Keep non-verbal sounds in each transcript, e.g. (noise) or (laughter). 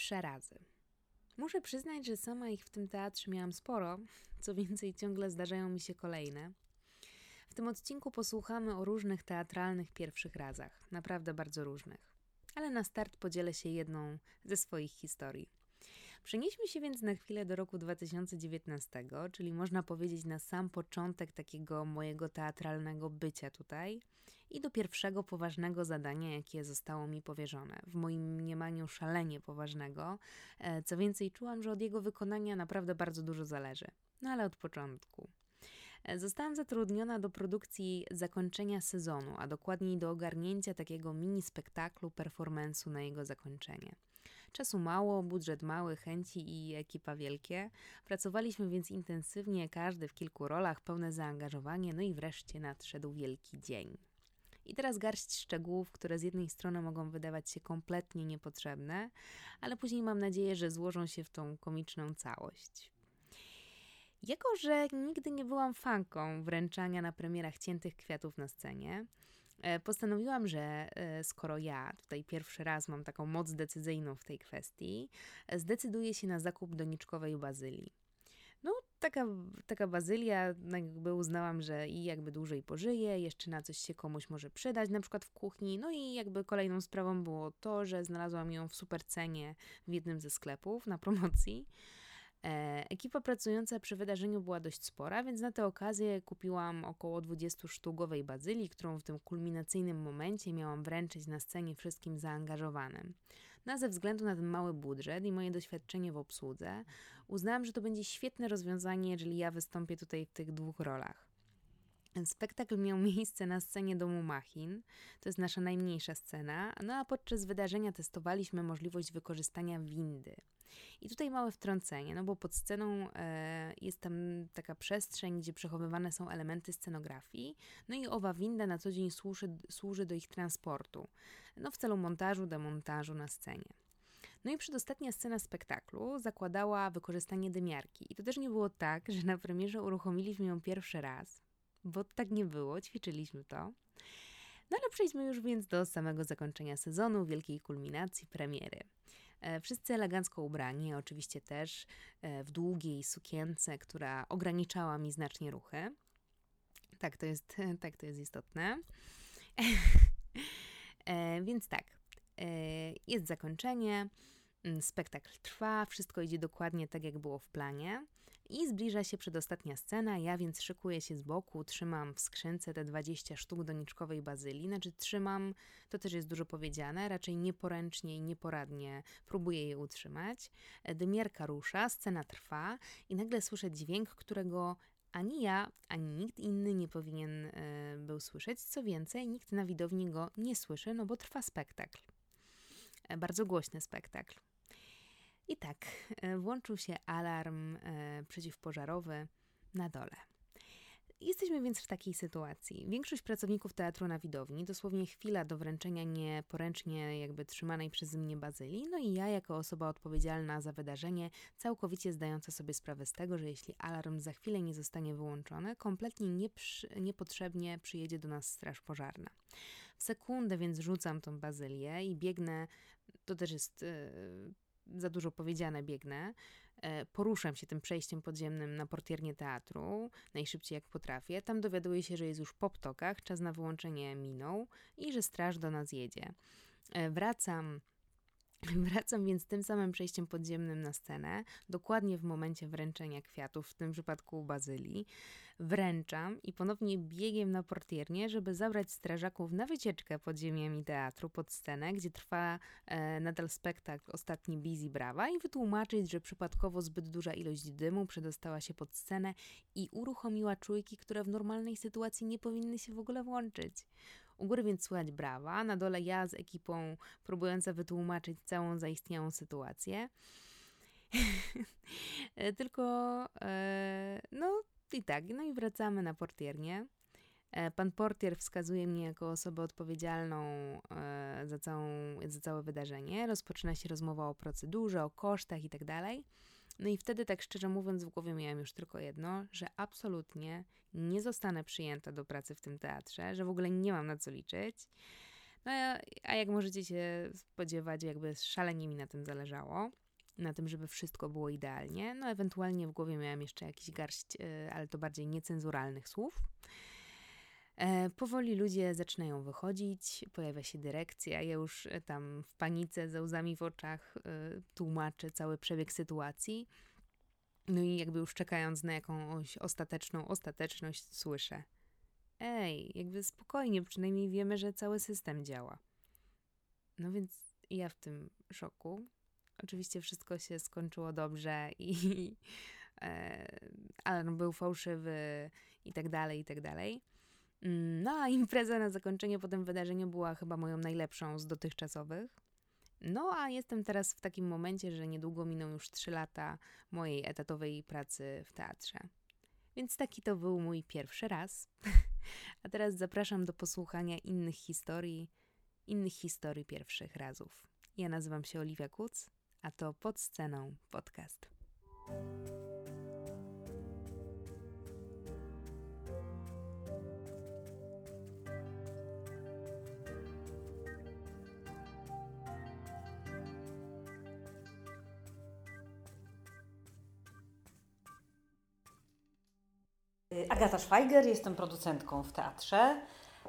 pierwsze razy. Muszę przyznać, że sama ich w tym teatrze miałam sporo, (laughs) co więcej, ciągle zdarzają mi się kolejne. W tym odcinku posłuchamy o różnych teatralnych pierwszych razach, naprawdę bardzo różnych. Ale na start podzielę się jedną ze swoich historii. Przenieśmy się więc na chwilę do roku 2019, czyli można powiedzieć na sam początek takiego mojego teatralnego bycia tutaj i do pierwszego poważnego zadania, jakie zostało mi powierzone. W moim mniemaniu szalenie poważnego. E, co więcej, czułam, że od jego wykonania naprawdę bardzo dużo zależy. No ale od początku. E, zostałam zatrudniona do produkcji zakończenia sezonu, a dokładniej do ogarnięcia takiego mini spektaklu, performance'u na jego zakończenie. Czasu mało, budżet mały, chęci i ekipa wielkie. Pracowaliśmy więc intensywnie, każdy w kilku rolach, pełne zaangażowanie, no i wreszcie nadszedł wielki dzień. I teraz garść szczegółów, które z jednej strony mogą wydawać się kompletnie niepotrzebne, ale później mam nadzieję, że złożą się w tą komiczną całość. Jako, że nigdy nie byłam fanką wręczania na premierach ciętych kwiatów na scenie, postanowiłam, że e, skoro ja tutaj pierwszy raz mam taką moc decyzyjną w tej kwestii, zdecyduję się na zakup doniczkowej bazylii. No, taka, taka bazylia, no jakby uznałam, że i jakby dłużej pożyje, jeszcze na coś się komuś może przydać, na przykład w kuchni. No i jakby kolejną sprawą było to, że znalazłam ją w super cenie w jednym ze sklepów na promocji. E, ekipa pracująca przy wydarzeniu była dość spora, więc na tę okazję kupiłam około 20 sztukowej bazylii, którą w tym kulminacyjnym momencie miałam wręczyć na scenie wszystkim zaangażowanym. No ze względu na ten mały budżet i moje doświadczenie w obsłudze, uznałam, że to będzie świetne rozwiązanie, jeżeli ja wystąpię tutaj w tych dwóch rolach. Spektakl miał (laughs) miejsce na scenie domu Machin, to jest nasza najmniejsza scena, no a podczas wydarzenia testowaliśmy możliwość wykorzystania windy. I tutaj małe wtrącenie, no bo pod sceną e, jest tam taka przestrzeń, gdzie przechowywane są elementy scenografii, no i owa winda na co dzień służy, służy do ich transportu, no w celu montażu, demontażu na scenie. No i przedostatnia scena spektaklu zakładała wykorzystanie dymiarki. I to też nie było tak, że na premierze uruchomiliśmy ją pierwszy raz, bo tak nie było, ćwiczyliśmy to. No ale przejdźmy już więc do samego zakończenia sezonu, wielkiej kulminacji, premiery. E, wszyscy elegancko ubrani, oczywiście też e, w długiej sukience, która ograniczała mi znacznie ruchy. Tak, to jest, (laughs) tak, to jest istotne. (laughs) E, więc tak, jest zakończenie. Mm, spektakl trwa, wszystko idzie dokładnie tak, jak było w planie. I zbliża się przedostatnia scena, ja więc szykuję się z boku, trzymam w skrzynce te 20 sztuk doniczkowej bazylii, znaczy trzymam, to też jest dużo powiedziane, raczej nieporęcznie i nieporadnie próbuję je utrzymać. Dymierka rusza, scena trwa i nagle słyszę dźwięk, którego ani ja, ani nikt inny nie powinien y, był słyszeć. Co więcej, nikt na widowni go nie słyszy, no bo trwa spektakl. E, bardzo głośny spektakl. I tak, e, włączył się alarm e, przeciwpożarowy na dole. Jesteśmy więc w takiej sytuacji. Większość pracowników teatru na widowni, dosłownie chwila do wręczenia nieporęcznie jakby trzymanej przez mnie bazylii, no i ja jako osoba odpowiedzialna za wydarzenie, całkowicie zdająca sobie sprawę z tego, że jeśli alarm za chwilę nie zostanie wyłączony, kompletnie nieprzy, niepotrzebnie przyjedzie do nas straż pożarna. W sekundę więc rzucam tą bazylię i biegnę, to też jest... Yy, za dużo powiedziane, biegnę. E, poruszam się tym przejściem podziemnym na portiernie teatru, najszybciej jak potrafię. Tam dowiaduję się, że jest już po ptokach, czas na wyłączenie minął i że straż do nas jedzie. E, wracam (laughs) Wracam więc tym samym przejściem podziemnym na scenę, dokładnie w momencie wręczenia kwiatów, w tym przypadku bazylii. Wręczam i ponownie biegiem na portiernię, żeby zabrać strażaków na wycieczkę podziemiami teatru pod scenę, gdzie trwa e, nadal spektakl Ostatni Busy Brawa i wytłumaczyć, że przypadkowo zbyt duża ilość dymu przedostała się pod scenę i uruchomiła czujki, które w normalnej sytuacji nie powinny się w ogóle włączyć. U góry więc słychać brawa, na dole ja z ekipą próbująca wytłumaczyć całą zaistniałą sytuację. (laughs) Tylko, e, no i tak, no i wracamy na portiernię. E, pan portier wskazuje mnie jako osobę odpowiedzialną e, za, całą, za całe wydarzenie. Rozpoczyna się rozmowa o procedurze, o kosztach itd. No i wtedy, tak szczerze mówiąc, w głowie miałam już tylko jedno, że absolutnie nie zostanę przyjęta do pracy w tym teatrze, że w ogóle nie mam na co liczyć. No, a jak możecie się spodziewać, jakby szalenie mi na tym zależało. Na tym, żeby wszystko było idealnie. No, ewentualnie w głowie miałam jeszcze jakiś garść, e, ale to bardziej niecenzuralnych słów. E, powoli ludzie zaczynają wychodzić, pojawia się dyrekcja. Ja już e, tam w panice, ze łzami w oczach tłumaczę cały przebieg sytuacji. No i jakby już czekając na jakąś ostateczną ostateczność, słyszę: Ej, jakby spokojnie, przynajmniej wiemy, że cały system działa. No więc ja w tym szoku. Oczywiście wszystko się skończyło dobrze i (laughs) e, alarm był fałszywy i tak dalej, i tak dalej. Mm, no a impreza na zakończenie po tym wydarzeniu była chyba moją najlepszą z dotychczasowych. No a jestem teraz w takim momencie, że niedługo miną już trzy lata mojej etatowej pracy w teatrze. Więc taki to był mój pierwszy raz. (laughs) A teraz zapraszam do posłuchania innych historii, innych historii pierwszych razów. Ja nazywam się Oliwia Kuc, a to pod sceną podcast. Agata Szwajger, jestem producentką w teatrze.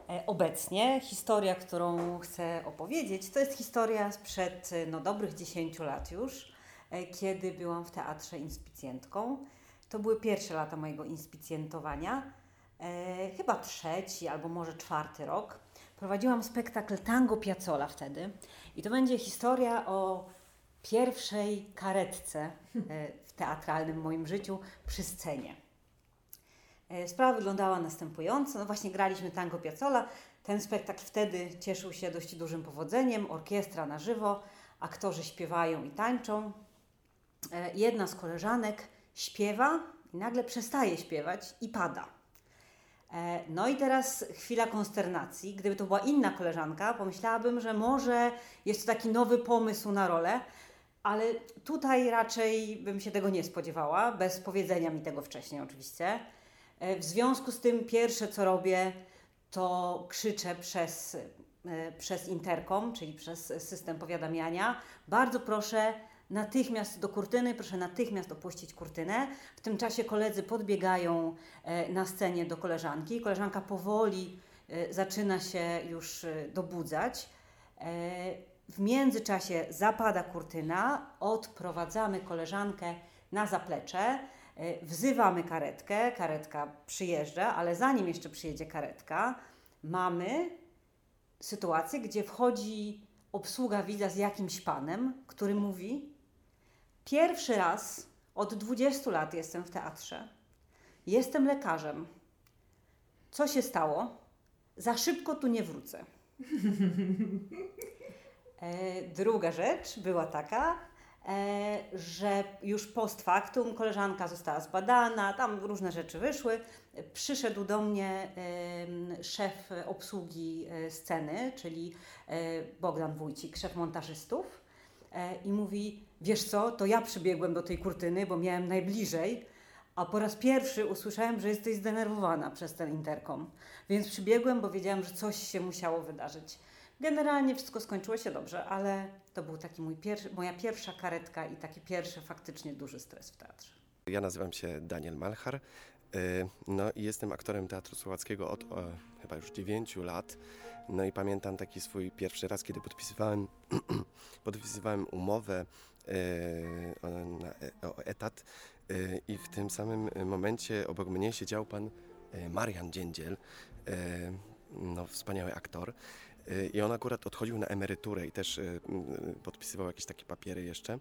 E, obecnie historia, którą chcę opowiedzieć, to jest historia sprzed no, dobrych 10 lat już, e, kiedy byłam w teatrze inspicjentką. To były pierwsze lata mojego inspicjentowania, e, chyba trzeci albo może czwarty rok. Prowadziłam spektakl Tango Piazzola wtedy i to będzie historia o pierwszej karetce w teatralnym moim życiu przy scenie. E, sprawa wyglądała następująco. No właśnie graliśmy tango Piazzolla. Ten spektakl wtedy cieszył się dość dużym powodzeniem. Orkiestra na żywo, aktorzy śpiewają i tańczą. E, jedna z koleżanek śpiewa i nagle przestaje śpiewać i pada. E, no i teraz chwila konsternacji. Gdyby to była inna koleżanka, pomyślałabym, że może jest to taki nowy pomysł na rolę, ale tutaj raczej bym się tego nie spodziewała, bez powiedzenia mi tego wcześniej oczywiście. E, w związku z tym pierwsze co robię, to krzyczę przez, e, przez interkom, czyli przez system powiadamiania. Bardzo proszę natychmiast do kurtyny, proszę natychmiast opuścić kurtynę. W tym czasie koledzy podbiegają e, na scenie do koleżanki. Koleżanka powoli zaczyna się już dobudzać. W międzyczasie zapada kurtyna, odprowadzamy koleżankę na zaplecze. E, wzywamy karetkę, karetka przyjeżdża, ale zanim jeszcze przyjedzie karetka, mamy sytuację, gdzie wchodzi obsługa widza z jakimś panem, który mówi: Pierwszy raz od 20 lat jestem w teatrze. Jestem lekarzem. Co się stało? Za szybko tu nie wrócę. (laughs) E, druga rzecz była taka, że już post factum koleżanka została zbadana, tam różne rzeczy wyszły. Przyszedł do mnie szef obsługi e, sceny, czyli e, Bogdan Wójcik, szef montażystów i mówi, wiesz co, to ja przybiegłem do tej kurtyny, bo miałem najbliżej, a po raz pierwszy usłyszałem, że jesteś zdenerwowana przez ten interkom. Więc przybiegłem, bo wiedziałam, że coś się musiało wydarzyć. Generalnie wszystko skończyło się dobrze, ale to był taki mój pierwszy, moja pierwsza karetka i taki pierwszy faktycznie duży stres w teatrze. Ja nazywam się Daniel Malchar. Y, no i jestem aktorem Teatru Słowackiego od o, chyba już 9 lat. No i pamiętam taki swój pierwszy raz, kiedy podpisywałem, (clears throat) podpisywałem umowę y, o, na, o etat y, i w tym samym momencie obok mnie siedział pan Marian Dziędziel, no, wspaniały aktor. I on akurat odchodził na emeryturę i też y, podpisywał jakieś takie papiery jeszcze.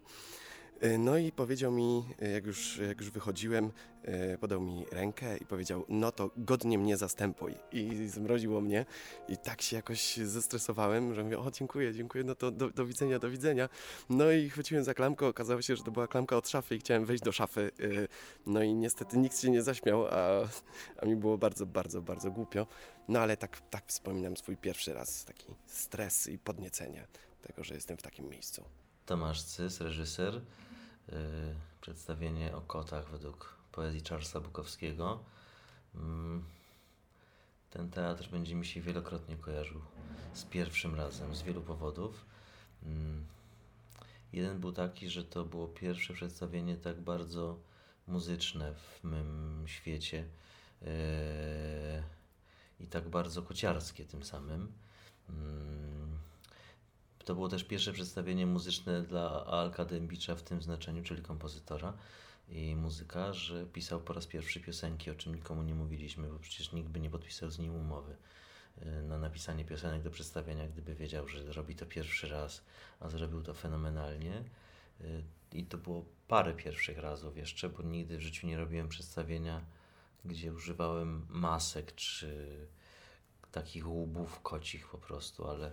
Y, no i powiedział mi, jak już, jak już wychodziłem, y, podał mi rękę i powiedział, no to godnie mnie zastępuj. I zmroziło mnie i tak się jakoś zestresowałem, że mówię, o dziękuję, dziękuję, no to do, do widzenia, do widzenia. No i chwyciłem za klamkę, okazało się, że to była klamka od szafy i chciałem wejść do szafy. No i niestety nikt się nie zaśmiał, a, a mi było bardzo, bardzo, bardzo głupio. No ale tak, tak wspominam swój pierwszy raz, taki stres i podniecenie tego, że jestem w takim miejscu. Tomasz Cys, reżyser. Yy, przedstawienie o kotach według poezji Charlesa Bukowskiego. Yy, ten teatr będzie mi się wielokrotnie kojarzył z pierwszym razem z wielu powodów. Mm, jeden był taki, że to było pierwsze przedstawienie tak bardzo muzyczne w mym świecie yy, i tak bardzo kociarskie tym samym. To było też pierwsze przedstawienie muzyczne dla Alka Dębicza w tym znaczeniu, czyli kompozytora i muzyka, że pisał po raz pierwszy piosenki, o czym nikomu nie mówiliśmy, bo przecież nikt by nie podpisał z nim umowy y, na napisanie piosenek do przedstawienia, gdyby wiedział, że robi to pierwszy raz, a zrobił to fenomenalnie. Y, I to było parę pierwszych razów jeszcze, bo nigdy w życiu nie robiłem przedstawienia, gdzie używałem masek czy takich łubów kocich po prostu, ale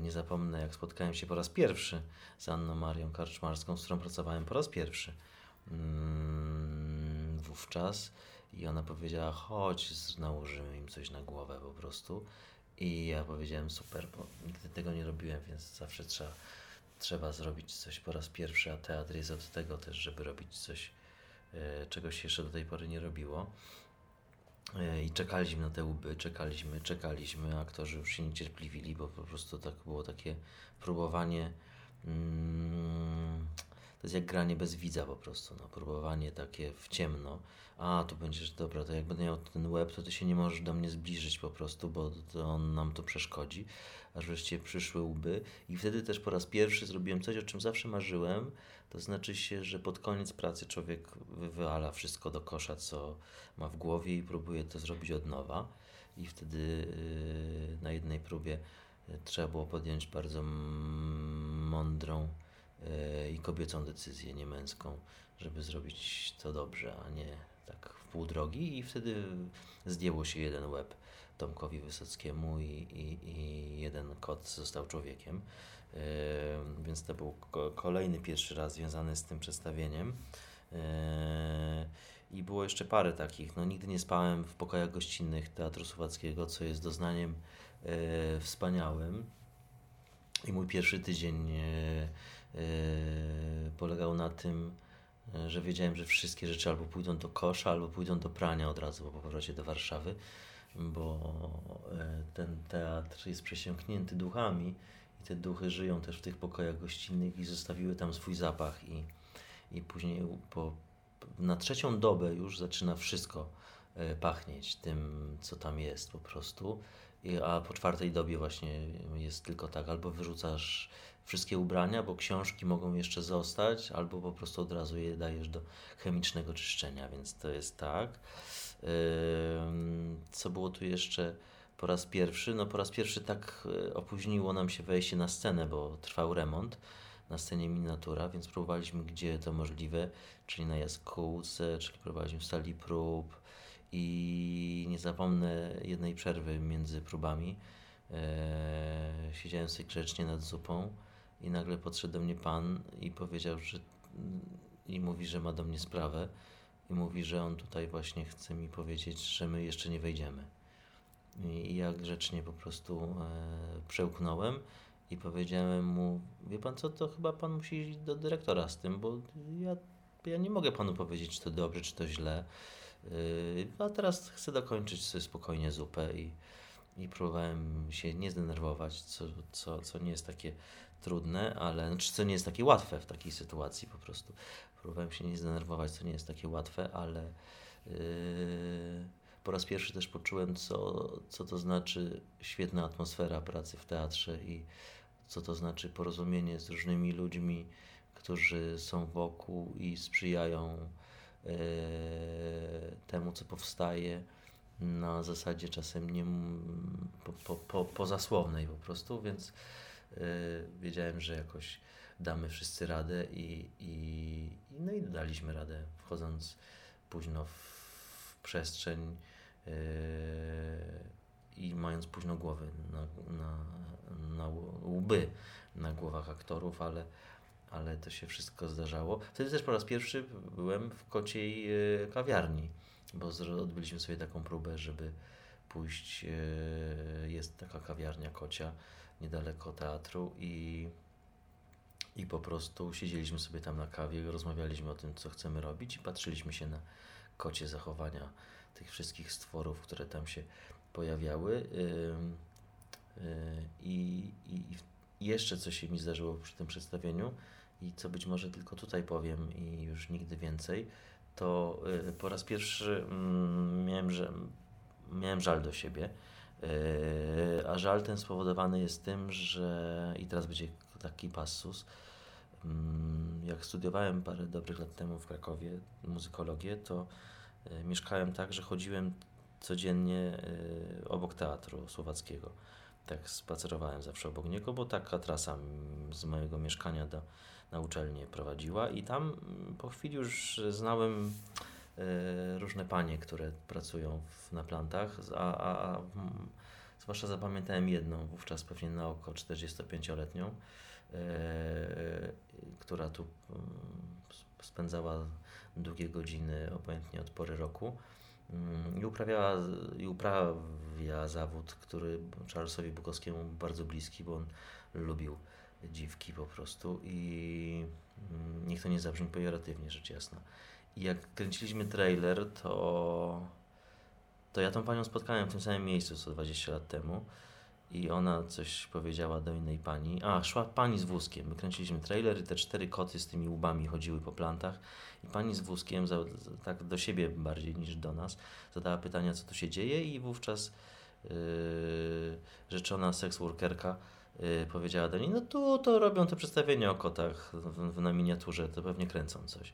nie zapomnę, jak spotkałem się po raz pierwszy z Anną Marią Karczmarską, z którą pracowałem po raz pierwszy mm, wówczas i ona powiedziała, chodź, nałożymy im coś na głowę po prostu. I ja powiedziałem, super, bo nigdy tego nie robiłem, więc zawsze trzeba, trzeba zrobić coś po raz pierwszy, a teatr jest od tego też, żeby robić coś, e, czegoś jeszcze do tej pory nie robiło. E, I czekaliśmy na te łby, czekaliśmy, czekaliśmy, aktorzy już się niecierpliwili, bo po prostu tak było takie próbowanie. Mm, to jest jak granie bez widza po prostu, no, próbowanie takie w ciemno. A, tu będziesz, dobra, to jak będę miał ten łeb, to ty się nie możesz do mnie zbliżyć po prostu, bo to on nam to przeszkodzi. Aż wreszcie przyszły łby i wtedy też po raz pierwszy zrobiłem coś, o czym zawsze marzyłem, to znaczy się, że pod koniec pracy człowiek wywala wszystko do kosza, co ma w głowie i próbuje to zrobić od nowa. I wtedy yy, na jednej próbie yy, trzeba było podjąć bardzo mądrą i kobiecą decyzję, nie męską, żeby zrobić to dobrze, a nie tak w pół drogi. I wtedy zdjęło się jeden łeb Tomkowi Wysockiemu i, i, i jeden kot został człowiekiem. Więc to był kolejny pierwszy raz związany z tym przedstawieniem. I było jeszcze parę takich. No, nigdy nie spałem w pokojach gościnnych Teatru Słowackiego, co jest doznaniem e, wspaniałym. I mój pierwszy tydzień e, e, polegał na tym, że wiedziałem, że wszystkie rzeczy albo pójdą do kosza, albo pójdą do prania od razu po powrocie do Warszawy, bo ten teatr jest przesiąknięty duchami te duchy żyją też w tych pokojach gościnnych i zostawiły tam swój zapach i, i później po, na trzecią dobę już zaczyna wszystko pachnieć tym, co tam jest po prostu. A po czwartej dobie właśnie jest tylko tak, albo wyrzucasz wszystkie ubrania, bo książki mogą jeszcze zostać, albo po prostu od razu je dajesz do chemicznego czyszczenia, więc to jest tak. Co było tu jeszcze? po raz pierwszy. No po raz pierwszy tak e, opóźniło nam się wejście na scenę, bo trwał remont na scenie miniatura, więc próbowaliśmy gdzie to możliwe, czyli na jaskółce, czyli próbowaliśmy w sali prób i nie zapomnę jednej przerwy między próbami. Eee, siedziałem sobie grzecznie nad zupą i nagle podszedł do mnie pan i powiedział, że i mówi, że ma do mnie sprawę i mówi, że on tutaj właśnie chce mi powiedzieć, że my jeszcze nie wejdziemy. I ja grzecznie po prostu e, przełknąłem i powiedziałem mu, wie pan co, to chyba pan musi iść do dyrektora z tym, bo ja, ja nie mogę panu powiedzieć, czy to dobrze, czy to źle. A teraz chcę dokończyć sobie spokojnie zupę i, i próbowałem się nie zdenerwować, co, co, co nie jest takie trudne, ale znaczy, co nie jest takie łatwe w takiej sytuacji po prostu. Próbowałem się nie zdenerwować, co nie jest takie łatwe, ale yy, po raz pierwszy też poczułem, co, co to znaczy świetna atmosfera pracy w teatrze i co to znaczy porozumienie z różnymi ludźmi, którzy są wokół i sprzyjają temu, co powstaje na zasadzie czasem nie po, po, po, pozasłownej po prostu, więc e, wiedziałem, że jakoś damy wszyscy radę i, i, no i daliśmy radę, wchodząc późno w przestrzeń Yy, i mając późno głowy na, na, na łby na głowach aktorów, ale, ale to się wszystko zdarzało. Wtedy też po raz pierwszy byłem w kociej yy, kawiarni, bo odbyliśmy sobie taką próbę, żeby pójść. Yy, jest taka kawiarnia kocia niedaleko teatru i, i po prostu siedzieliśmy sobie tam na kawie, rozmawialiśmy o tym, co chcemy robić i patrzyliśmy się na kocie zachowania tych wszystkich stworów, które tam się pojawiały. I, i, I jeszcze coś się mi zdarzyło przy tym przedstawieniu i co być może tylko tutaj powiem i już nigdy więcej, to po raz pierwszy mm, miałem, że, miałem żal do siebie. A żal ten spowodowany jest tym, że i teraz będzie taki passus, Mm, jak studiowałem parę dobrych lat temu w Krakowie muzykologię, to e, mieszkałem tak, że chodziłem codziennie obok teatru słowackiego. Tak spacerowałem zawsze obok niego, bo taka trasa z mojego mieszkania do, na uczelnię prowadziła i tam mm, po chwili już znałem e, różne panie, które pracują w, na plantach, a, a, a mm, zwłaszcza zapamiętałem jedną, wówczas pewnie na oko 45-letnią, E, która tu mm, spędzała długie godziny, obojętnie od pory roku. I uprawiała, i uprawia zawód, który Charlesowi Bukowskiemu bardzo bliski, bo on lubił dziwki po prostu i mm, niech to nie zabrzmi pejoratywnie, rzecz jasna. I jak kręciliśmy trailer, to, to ja tą panią spotkałem w tym samym miejscu co 20 lat temu i ona coś powiedziała do innej pani. A, szła pani z wózkiem. My kręciliśmy trailer i te cztery koty z tymi łbami chodziły po plantach i pani z wózkiem, za, tak do siebie bardziej niż do nas, zadała pytania, co tu się dzieje i wówczas yy, rzeczona seksworkerka powiedziała do niej, no tu to robią te przedstawienia o kotach w, w, na miniaturze, to pewnie kręcą coś.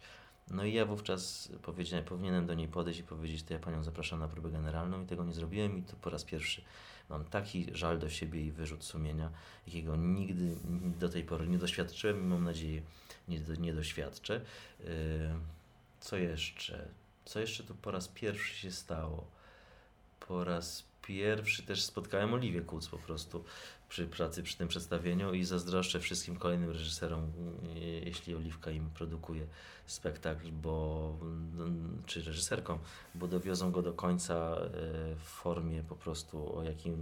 No i ja wówczas powiedziałem, powinienem do niej podejść i powiedzieć, to ja panią zapraszam na próbę generalną i tego nie zrobiłem i to po raz pierwszy mam taki żal do siebie i wyrzut sumienia, jakiego nigdy do tej pory nie doświadczyłem i mam nadzieję nie, nie doświadczę. Yy, co jeszcze? Co jeszcze tu po raz pierwszy się stało? Po raz pierwszy też spotkałem Oliwię Kuc po prostu przy pracy przy tym przedstawieniu i zazdroszczę wszystkim kolejnym reżyserom, jeśli Oliwka im produkuje spektakl, bo czy reżyserką, bo dowiozą go do końca e, w formie po prostu, o jakim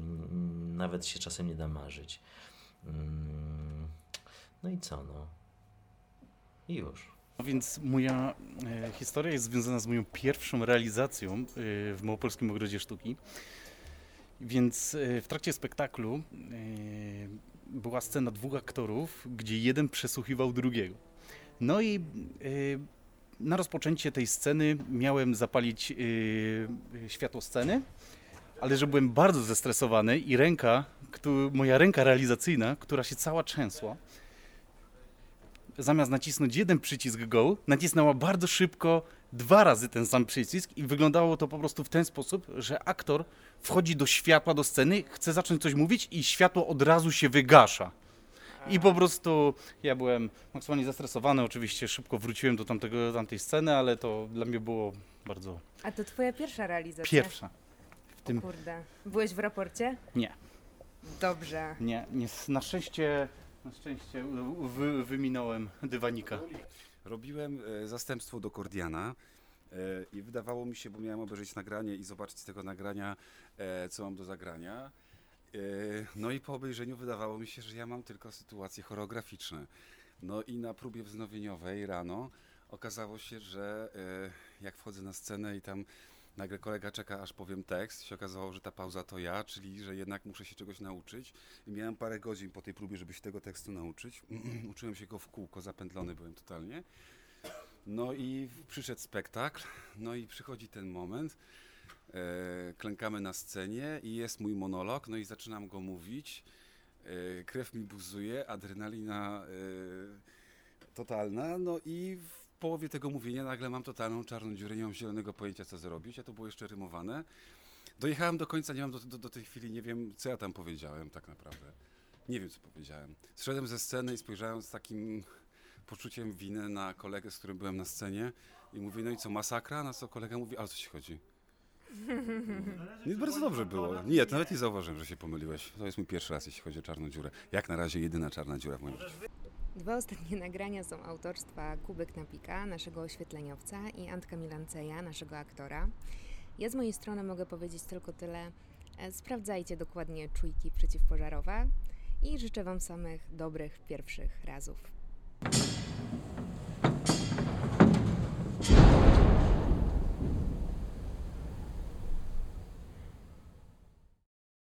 nawet się czasem nie da marzyć. Mm, no i co, no? I już. No więc moja e, historia jest związana z moją pierwszą realizacją e, w Małopolskim Ogrodzie Sztuki. Więc e, w trakcie spektaklu e, była scena dwóch aktorów, gdzie jeden przesłuchiwał drugiego. No i e, na rozpoczęcie tej sceny miałem zapalić światło sceny, ale że byłem bardzo zestresowany i ręka, moja ręka realizacyjna, która się cała trzęsła, zamiast nacisnąć jeden przycisk go, nacisnęła bardzo szybko dwa razy ten sam przycisk i wyglądało to po prostu w ten sposób, że aktor wchodzi do światła, do sceny, chce zacząć coś mówić i światło od razu się wygasza. I po prostu ja byłem maksymalnie zestresowany, oczywiście szybko wróciłem do tamtego, tamtej sceny, ale to dla mnie było bardzo... A to twoja pierwsza realizacja? Pierwsza. W tym... O kurde. Byłeś w raporcie? Nie. Dobrze. Nie, nie na szczęście, na szczęście wy, wyminąłem dywanika. Robiłem e, zastępstwo do Kordiana. E, I wydawało mi się, bo miałem obejrzeć nagranie i zobaczyć z tego nagrania, e, co mam do zagrania. No i po obejrzeniu wydawało mi się, że ja mam tylko sytuacje choreograficzne. No i na próbie wznowieniowej rano okazało się, że jak wchodzę na scenę i tam nagle kolega czeka, aż powiem tekst, się okazało, że ta pauza to ja, czyli że jednak muszę się czegoś nauczyć. I miałem parę godzin po tej próbie, żeby się tego tekstu nauczyć. (clears throat) Uczyłem się go w kółko, zapętlony byłem totalnie. No i przyszedł spektakl, no i przychodzi ten moment. E, klękamy na scenie i jest mój monolog, no i zaczynam go mówić. E, krew mi buzuje, adrenalina e, totalna, no i w połowie tego mówienia nagle mam totalną czarną dziurę, nie mam zielonego pojęcia co zrobić, a to było jeszcze rymowane. Dojechałem do końca, nie mam do, do, do tej chwili, nie wiem co ja tam powiedziałem tak naprawdę. Nie wiem co powiedziałem. Zszedłem ze sceny i spojrzałem z takim poczuciem winy na kolegę, z którym byłem na scenie i mówię, no i co, masakra? Na co kolega mówi, ale co ci chodzi? (laughs) Nie, bardzo dobrze było. Nie, nawet nie zauważyłem, że się pomyliłeś. To jest mój pierwszy raz, jeśli chodzi o czarną dziurę. Jak na razie jedyna czarna dziura w moim życiu. Dwa ostatnie (laughs) nagrania są autorstwa Kubek Napika, naszego oświetleniowca i Antka Milanceja, naszego aktora. Ja z mojej strony mogę powiedzieć tylko tyle. E, sprawdzajcie dokładnie czujki przeciwpożarowe i życzę Wam samych dobrych pierwszych razów. you